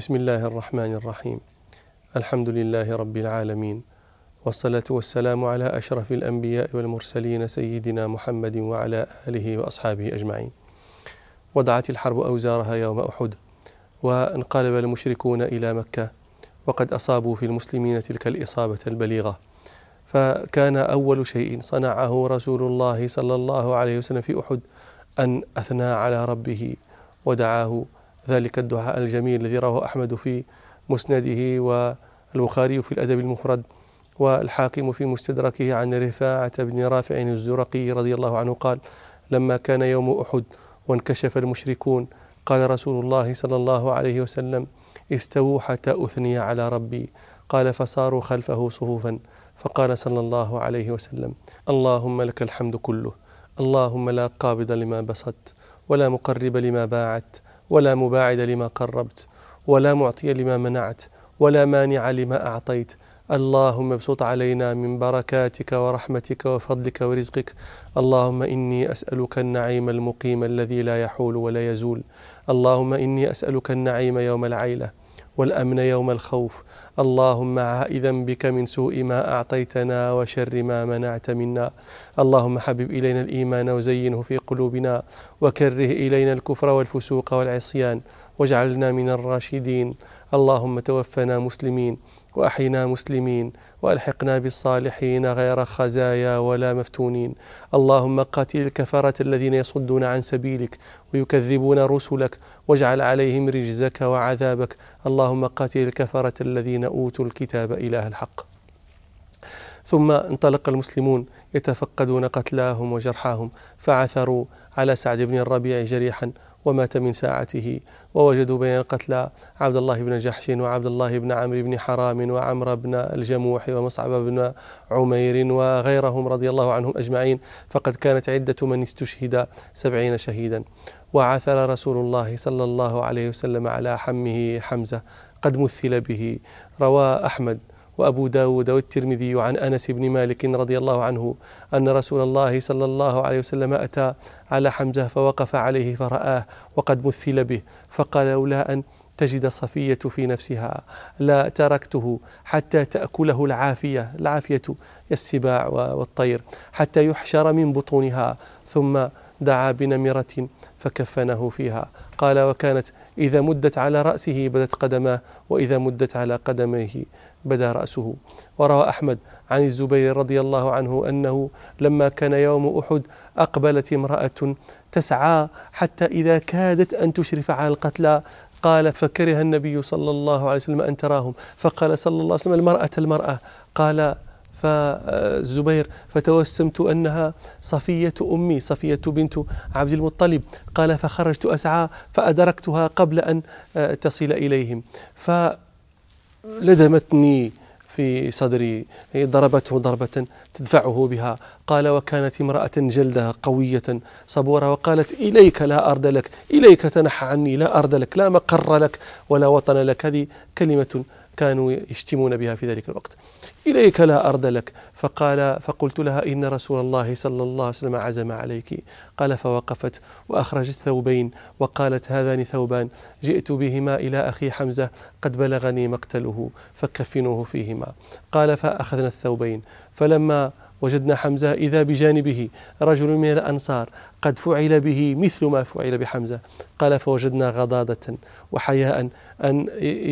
بسم الله الرحمن الرحيم الحمد لله رب العالمين والصلاة والسلام على أشرف الأنبياء والمرسلين سيدنا محمد وعلى آله وأصحابه أجمعين وضعت الحرب أوزارها يوم أحد وانقلب المشركون إلى مكة وقد أصابوا في المسلمين تلك الإصابة البليغة فكان أول شيء صنعه رسول الله صلى الله عليه وسلم في أحد أن أثنى على ربه ودعاه ذلك الدعاء الجميل الذي رواه أحمد في مسنده والبخاري في الأدب المفرد والحاكم في مستدركه عن رفاعة بن رافع الزرقي رضي الله عنه قال لما كان يوم أحد وانكشف المشركون قال رسول الله صلى الله عليه وسلم استووا حتى أثني على ربي قال فصاروا خلفه صفوفا فقال صلى الله عليه وسلم اللهم لك الحمد كله اللهم لا قابض لما بسطت ولا مقرب لما باعت ولا مباعد لما قربت ولا معطي لما منعت ولا مانع لما أعطيت. اللهم ابسط علينا من بركاتك ورحمتك وفضلك ورزقك. اللهم إني أسألك النعيم المقيم الذي لا يحول ولا يزول. اللهم إني أسألك النعيم يوم العيلة. والأمن يوم الخوف. اللهم عائذا بك من سوء ما أعطيتنا وشر ما منعت منا. اللهم حبب إلينا الإيمان وزينه في قلوبنا. وكره إلينا الكفر والفسوق والعصيان. واجعلنا من الراشدين. اللهم توفنا مسلمين وأحينا مسلمين وألحقنا بالصالحين غير خزايا ولا مفتونين. اللهم قاتل الكفرة الذين يصدون عن سبيلك ويكذبون رسلك واجعل عليهم رجزك وعذابك. اللهم قاتل الكفرة الذين أوتوا الكتاب إله الحق. ثم انطلق المسلمون يتفقدون قتلاهم وجرحاهم. فعثروا على سعد بن الربيع جريحا ومات من ساعته. ووجدوا بين القتلى عبد الله بن جحش وعبد الله بن عمرو بن حرام وعمر بن الجموح ومصعب بن عمير وغيرهم رضي الله عنهم أجمعين. فقد كانت عدة من استشهد سبعين شهيدا. وعثر رسول الله صلى الله عليه وسلم على حمه حمزة. قد مثل به. روى أحمد. وأبو داود والترمذي عن أنس بن مالك رضي الله عنه أن رسول الله صلى الله عليه وسلم أتى على حمزة فوقف عليه فرآه وقد مثل به فقال لولا أن تجد صفية في نفسها لا تركته حتى تأكله العافية العافية السباع والطير حتى يحشر من بطونها ثم دعا بنمرة فكفنه فيها قال وكانت إذا مدت على رأسه بدت قدماه وإذا مدت على قدميه بدا رأسه. وروى أحمد عن الزبير رضي الله عنه أنه لما كان يوم أحد أقبلت امرأة تسعى حتى إذا كادت أن تشرف على القتلى قال فكره النبي صلى الله عليه وسلم أن تراهم. فقال صلى الله عليه وسلم المرأة المرأة. قال فالزبير فتوسمت أنها صفية أمي صفية بنت عبد المطلب. قال فخرجت أسعى فأدركتها قبل أن تصل إليهم. ف لدمتني في صدري ضربته ضربة تدفعه بها. قال وكانت امرأة جلدها قوية صبورة وقالت إليك لا أرض لك إليك تنحى عني لا أرض لك لا مقر لك ولا وطن لك. هذه كلمة كانوا يشتمون بها في ذلك الوقت. إليك لا أرض لك. فقال فقلت لها إن رسول الله صلى الله عليه وسلم عزم عليك. قال فوقفت وأخرجت ثوبين وقالت هذان ثوبان. جئت بهما إلى أخي حمزة قد بلغني مقتله فكفنوه فيهما. قال فأخذنا الثوبين. فلما وجدنا حمزة إذا بجانبه رجل من الأنصار قد فعل به مثل ما فعل بحمزة. قال فوجدنا غضاضة وحياء أن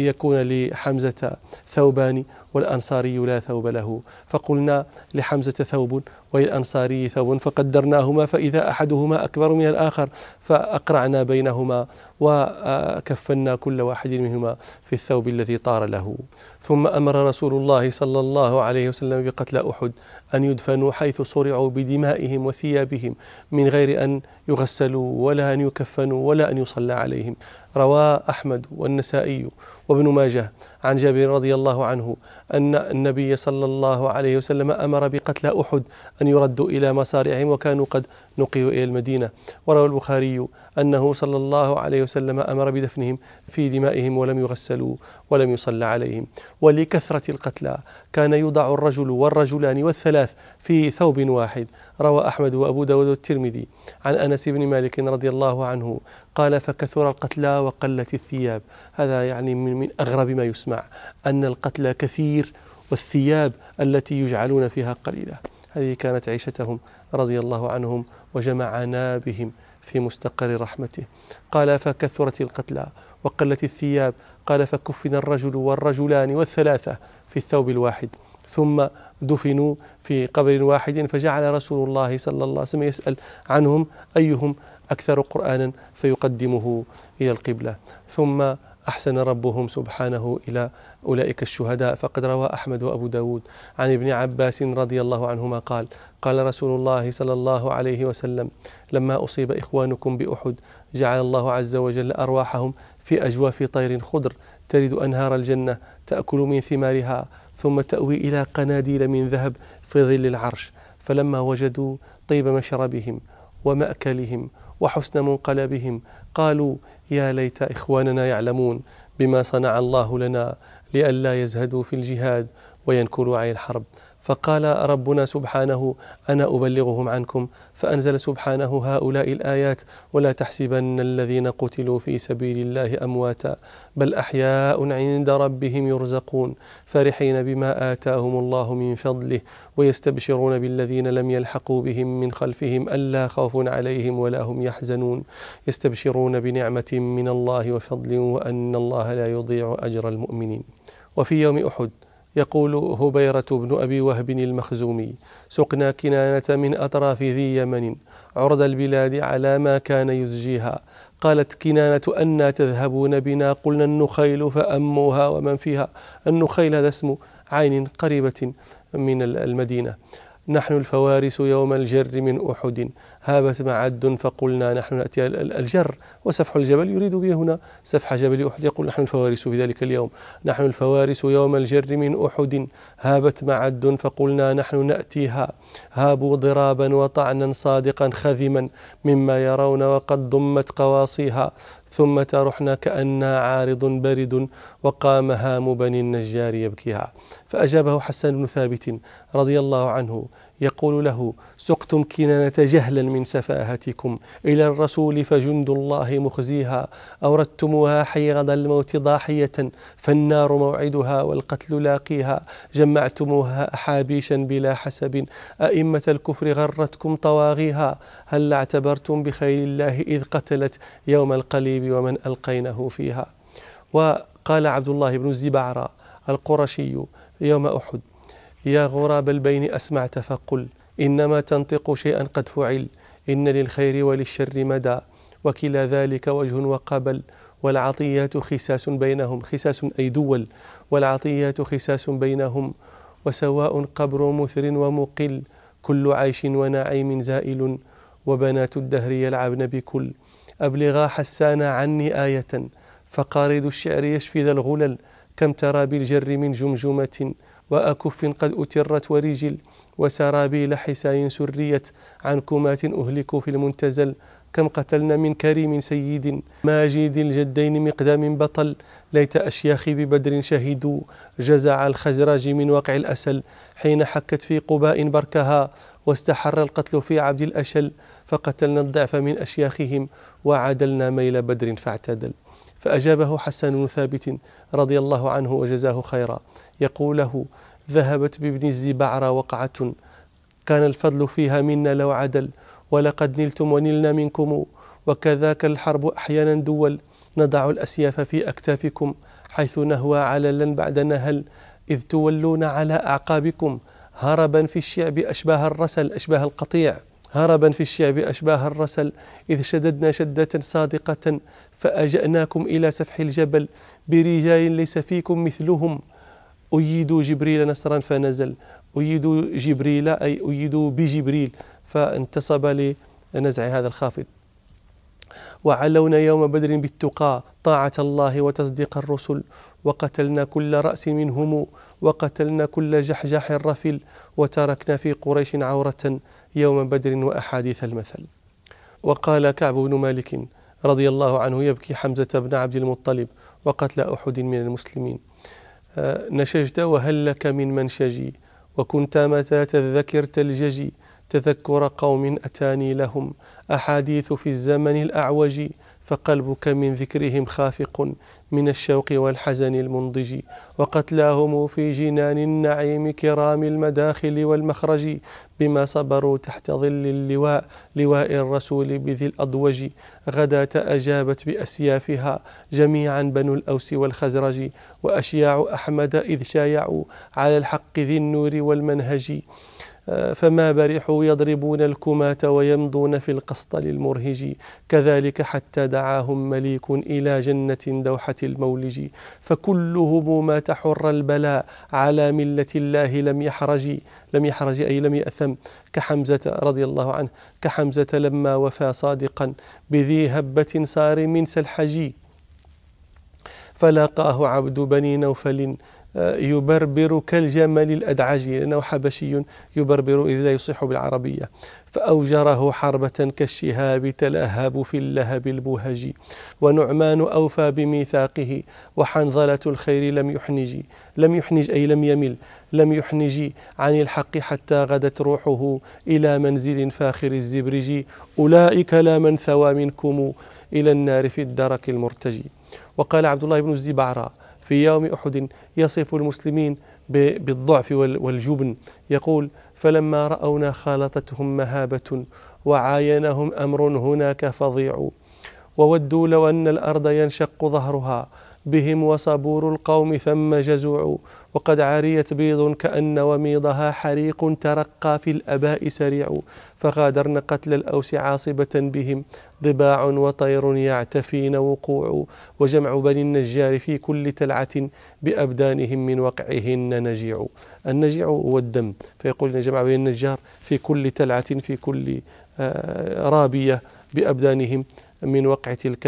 يكون لحمزة ثوبان والأنصاري لا ثوب له. فقلنا لحمزة ثوب وللأنصاري ثوب فقدرناهما فإذا أحدهما أكبر من الآخر فأقرعنا بينهما وكفنا كل واحد منهما في الثوب الذي طار له. ثم أمر رسول الله صلى الله عليه وسلم بقتل أحد أن يدفنوا حيث صرعوا بدمائهم وثيابهم من غير أن يغسلوا ولا أن يكفنوا ولا أن يصلى عليهم. روى أحمد والنسائي وابن ماجه. عن جابر رضي الله عنه أن النبي صلى الله عليه وسلم أمر بقتل أحد أن يردوا إلى مصارعهم وكانوا قد نقلوا إلى المدينة. وروى البخاري أنه صلى الله عليه وسلم أمر بدفنهم في دمائهم ولم يغسلوا ولم يصلى عليهم. ولكثرة القتلى كان يوضع الرجل والرجلان والثلاث في ثوب واحد. روى أحمد وأبو داود والترمذي. عن أنس بن مالك رضي الله عنه قال فكثر القتلى وقلت الثياب. هذا يعني من, من أغرب ما يسمع أن القتلى كثير والثياب التي يجعلون فيها قليلة. هذه كانت عيشتهم رضي الله عنهم وجمعنا بهم في مستقر رحمته. قال فكثرت القتلى وقلت الثياب. قال فكفن الرجل والرجلان والثلاثة في الثوب الواحد. ثم دفنوا في قبر واحد فجعل رسول الله صلى الله عليه وسلم يسأل عنهم أيهم أكثر قرآنا فيقدمه إلى القبلة. ثم أحسن ربهم سبحانه إلى أولئك الشهداء. فقد روى أحمد وأبو داود عن ابن عباس رضي الله عنهما قال قال رسول الله صلى الله عليه وسلم لما أصيب إخوانكم بأحد جعل الله عز وجل أرواحهم في أجواف طير خضر ترد أنهار الجنة تأكل من ثمارها ثم تأوي إلى قناديل من ذهب في ظل العرش. فلما وجدوا طيب مشربهم ومأكلهم وحسن منقلبهم قالوا يا ليت إخواننا يعلمون بما صنع الله لنا لئلا يزهدوا في الجهاد وينكروا عن الحرب. فقال ربنا سبحانه أنا أبلغهم عنكم فأنزل سبحانه هؤلاء الآيات ولا تحسبن الذين قتلوا في سبيل الله أمواتا بل أحياء عند ربهم يرزقون فرحين بما آتاهم الله من فضله ويستبشرون بالذين لم يلحقوا بهم من خلفهم ألا خوف عليهم ولا هم يحزنون يستبشرون بنعمة من الله وفضل وأن الله لا يضيع أجر المؤمنين. وفي يوم أحد يقول هبيرة بن أبي وهب المخزومي سقنا كنانة من أطراف ذي يمن عرض البلاد على ما كان يزجيها. قالت كنانة أنا تذهبون بنا قلنا النخيل فأموها ومن فيها. النخيل هذا اسم عين قريبة من المدينة. نحن الفوارس يوم الجر من أحد. هابت معد فقلنا نحن نأتي الجر. وسفح الجبل يريد به هنا. سفح جبل أحد يقول نحن الفوارس في ذلك اليوم. نحن الفوارس يوم الجر من أحد. هابت معد فقلنا نحن نأتيها. هابوا ضرابا وطعنا صادقا خذما مما يرون وقد ضمت قواصيها. ثم ترحنا كأنا عارض برد وقام هام بني النجار يبكيها. فأجابه حسان بن ثابت رضي الله عنه. يقول له سقتم كنانة جهلا من سفاهتكم إلى الرسول فجند الله مخزيها أوردتموها حيغض الموت ضاحية فالنار موعدها والقتل لاقيها جمعتموها أحابيشا بلا حسب أئمة الكفر غرتكم طواغيها هل اعتبرتم بخير الله إذ قتلت يوم القليب ومن ألقينه فيها؟ وقال عبد الله بن الزبعرى القرشي يوم أحد يا غراب البين أسمعت فقل إنما تنطق شيئا قد فعل إن للخير وللشر مدى وكلا ذلك وجه وقبل والعطيات خساس بينهم خساس أي دول والعطيات خساس بينهم وسواء قبر مثر ومقل كل عيش ونعيم زائل وبنات الدهر يلعبن بكل. أبلغا حسان عني آية فقارد الشعر يشفي ذا الغلل كم ترى بالجر من جمجمة وأكف قد أترت ورجل وسرابيل حساي سريت عن كمات أهلكوا في المنتزل كم قتلنا من كريم سيد ماجد الجدين مقدام بطل ليت أشياخي ببدر شهدوا جزع الخزرج من وقع الأسل حين حكت في قباء بركها واستحر القتل في عبد الأشل فقتلنا الضعف من أشياخهم وعدلنا ميل بدر فاعتدل. فأجابه حسن بن ثابت رضي الله عنه وجزاه خيرا. يقول له ذهبت بابن الزبعر وقعة. كان الفضل فيها منا لو عدل. ولقد نلتم ونلنا منكم. وكذاك الحرب أحيانا دول. نضع الأسياف في أكتافكم. حيث نهوى عللا بعد نهل. إذ تولون على أعقابكم. هربا في الشعب أشباه الرسل أشباه القطيع. هربا في الشعب أشباه الرسل. إذ شددنا شدة صادقة فأجأناكم إلى سفح الجبل برجال ليس فيكم مثلهم. أيدوا جبريل نصرا فنزل. أيدوا جبريل أي أيدوا بجبريل. فانتصب لنزع هذا الخافض وعلونا يوم بدر بالتقى طاعة الله وتصديق الرسل. وقتلنا كل رأس منهم وقتلنا كل جحجح رفل وتركنا في قريش عورة يوم بدر وأحاديث المثل. وقال كعب بن مالك رضي الله عنه يبكي حمزة بن عبد المطلب وقتل أحد من المسلمين. آه، نشجت وهل لك من منشجي وكنت متى تذكر تلججي تذكر قوم أتاني لهم. أحاديث في الزمن الأعوج فقلبك من ذكرهم خافق. من الشوق والحزن المنضج وقتلاهم في جنان النعيم كرام المداخل والمخرج بما صبروا تحت ظل اللواء لواء الرسول بذي الأضوج. غداة أجابت بأسيافها جميعا بنو الأوس والخزرج وأشياع أحمد إذ شايعوا على الحق ذي النور والمنهج. فما برحوا يضربون الكماة ويمضون في القسطل المرهج كذلك حتى دعاهم مليك إلى جنة دوحة المولج. فكلهم ما تحر البلاء على ملة الله لم يحرج لم يحرج أي لم يأثم. كحمزة رضي الله عنه كحمزة لما وفى صادقا بذي هبة صار من سلحجي. فلاقاه عبد بني نوفل يبربر كالجمل الأدعج لأنه حبشي يبربر إذ لا يصح بالعربية. فأوجره حربة كالشهاب تلهب في اللهب البهج. ونعمان أوفى بميثاقه وحنظلة الخير لم يحنج. لم يحنج أي لم يمل. لم يحنج عن الحق حتى غدت روحه إلى منزل فاخر الزبرج. أولئك لا من ثوى منكم إلى النار في الدرك المرتجي وقال عبد الله بن الزبعرى في يوم أحد يصف المسلمين بالضعف والجبن. يقول فلما رأونا خالطتهم مهابة وعاينهم أمر هناك فظيع وودوا لو أن الأرض ينشق ظهرها بهم وصبور القوم ثم جزوع وقد عريت بيض كأن وميضها حريق ترقى في الأباء سريع فغادرن قتل الأوس عاصبة بهم ضباع وطير يعتفين وقوع وجمع بني النجار في كل تلعة بأبدانهم من وقعهن نجيع. النجيع هو الدم فيقول جمع بني النجار في كل تلعة في كل آه، رابية بأبدانهم من وقع تلك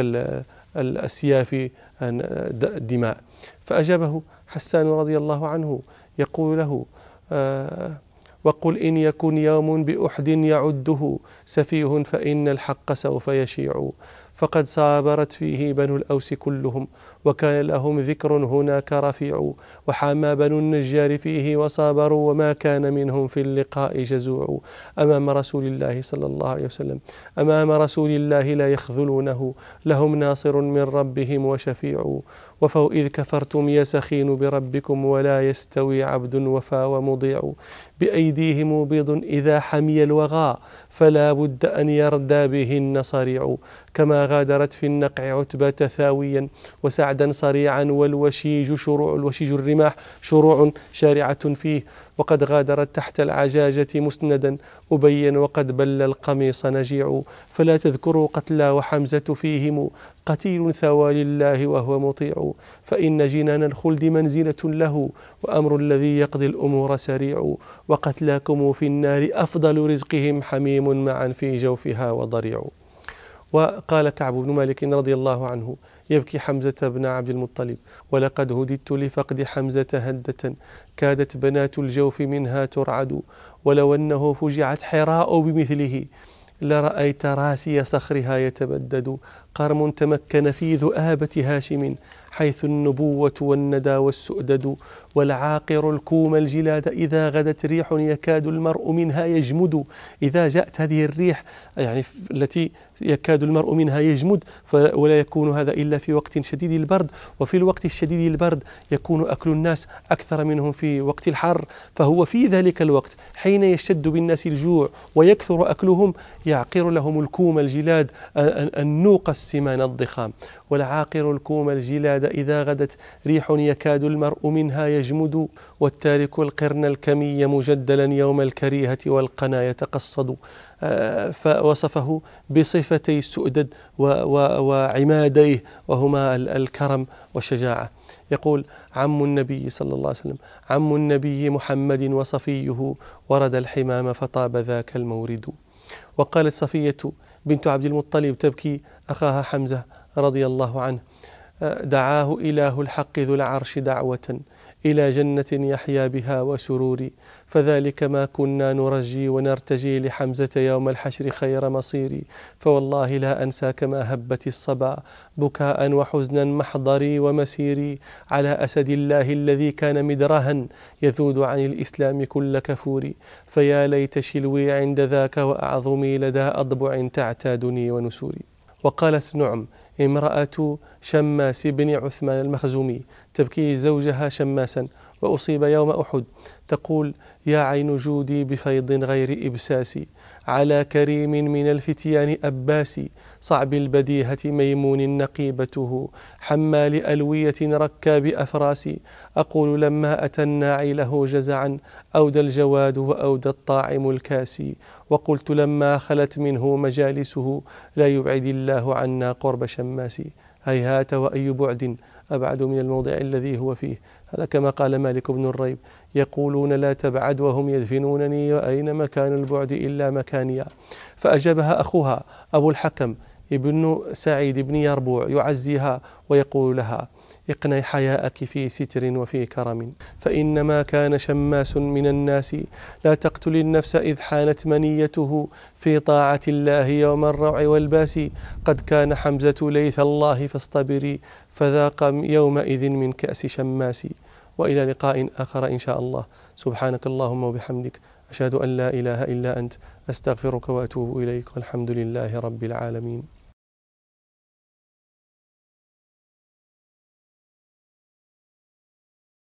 الأسياف الدماء فأجابه حسان رضي الله عنه يقول له آه وقل إن يكن يوم بأحد يعده سفيه فإن الحق سوف يشيع. فقد صابرت فيه بنو الأوس كلهم وكان لهم ذكر هناك رفيع وحامى بنو النجار فيه وصابروا وما كان منهم في اللقاء جزوع. أمام رسول الله صلى الله عليه وسلم أمام رسول الله لا يخذلونه لهم ناصر من ربهم وشفيع. وفوا إذ كفرتم يسخين بربكم ولا يستوي عبد وفى ومضيع. بأيديهم بيض إذا حمي الوغى فلا بد أن يردى بهن صريع. كما غادرت في النقع عتبة ثاويا وسعدا صريعا والوشيج شروع الوشيج الرماح شروع شارعة فيه. وقد غادرت تحت العجاجة مسندا أبين وقد بل القميص نجيع. فلا تذكروا قتلى وحمزة فيهم قتيل ثوى لله وهو مطيع. فإن جنان الخلد منزلة له وأمر الذي يقضي الأمور سريع. وقتلاكم في النار أفضل رزقهم حميم معا في جوفها وضريع. وقال كعب بن مالك رضي الله عنه يبكي حمزة بن عبد المطلب. ولقد هددت لفقد حمزة هدة. كادت بنات الجوف منها ترعد. ولو أنه فجعت حراء بمثله لرأيت راسي صخرها يتبدد. قرم تمكن في ذؤابة هاشم. حيث النبوة والندى والسؤدد والعاقر الكوم الجلاد إذا غدت ريح يكاد المرء منها يجمد. إذا جاءت هذه الريح يعني التي يكاد المرء منها يجمد ولا يكون هذا إلا في وقت شديد البرد. وفي الوقت الشديد البرد يكون أكل الناس أكثر منهم في وقت الحر. فهو في ذلك الوقت حين يشتد بالناس الجوع ويكثر أكلهم يعقر لهم الكوم الجلاد النوق السمان الضخام. والعاقر الكوم الجلاد إذا غدت ريح يكاد المرء منها يجمد والتارك القرن الكمي مجدلا يوم الكريهة والقنا يتقصد. آه، فوصفه بصفتي السؤدد وعماديه وهما الكرم والشجاعة. يقول عم النبي صلى الله عليه وسلم عم النبي محمد وصفيه ورد الحمام فطاب ذاك المورد. وقالت صفية بنت عبد المطلب تبكي أخاها حمزة رضي الله عنه. دعاه إله الحق ذو العرش دعوة إلى جنة يحيا بها وسرور فذلك ما كنا نرجي ونرتجي لحمزة يوم الحشر خير مصيري. فوالله لا أنسى كما هبت الصبا بكاء وحزنا محضري ومسيري. على أسد الله الذي كان مدرها يذود عن الإسلام كل كفور فيا ليت شلوي عند ذاك وأعظمي لدى أضبع تعتادني ونسوري. وقالت نعم امرأة شماس بن عثمان المخزومي تبكي زوجها شماسا وأصيب يوم أحد تقول يا عين جودي بفيض غير إبساس على كريم من الفتيان أباس صعب البديهة ميمون نقيبته حمال ألوية ركاب أفراس. أقول لما أتى الناعي له جزعا أودى الجواد وأودى الطاعم الكاسي وقلت لما خلت منه مجالسه لا يبعد الله عنا قرب شماس. هيهات وأي بعد أبعد من الموضع الذي هو فيه. هذا كما قال مالك بن الريب. يقولون لا تبعد وهم يدفنونني وأين مكان البعد إلا مكانيا فأجابها أخوها أبو الحكم ابن سعيد بن يربوع يعزيها ويقول لها اقني حياءك في ستر وفي كرم فإنما كان شماس من الناس. لا تقتل النفس إذ حانت منيته في طاعة الله يوم الروع والباس. قد كان حمزة ليث الله فاصطبري فذاق يومئذ من كأس شماس. وإلى لقاء آخر إن شاء الله. سبحانك اللهم وبحمدك أشهد أن لا إله إلا أنت أستغفرك وأتوب إليك والحمد لله رب العالمين.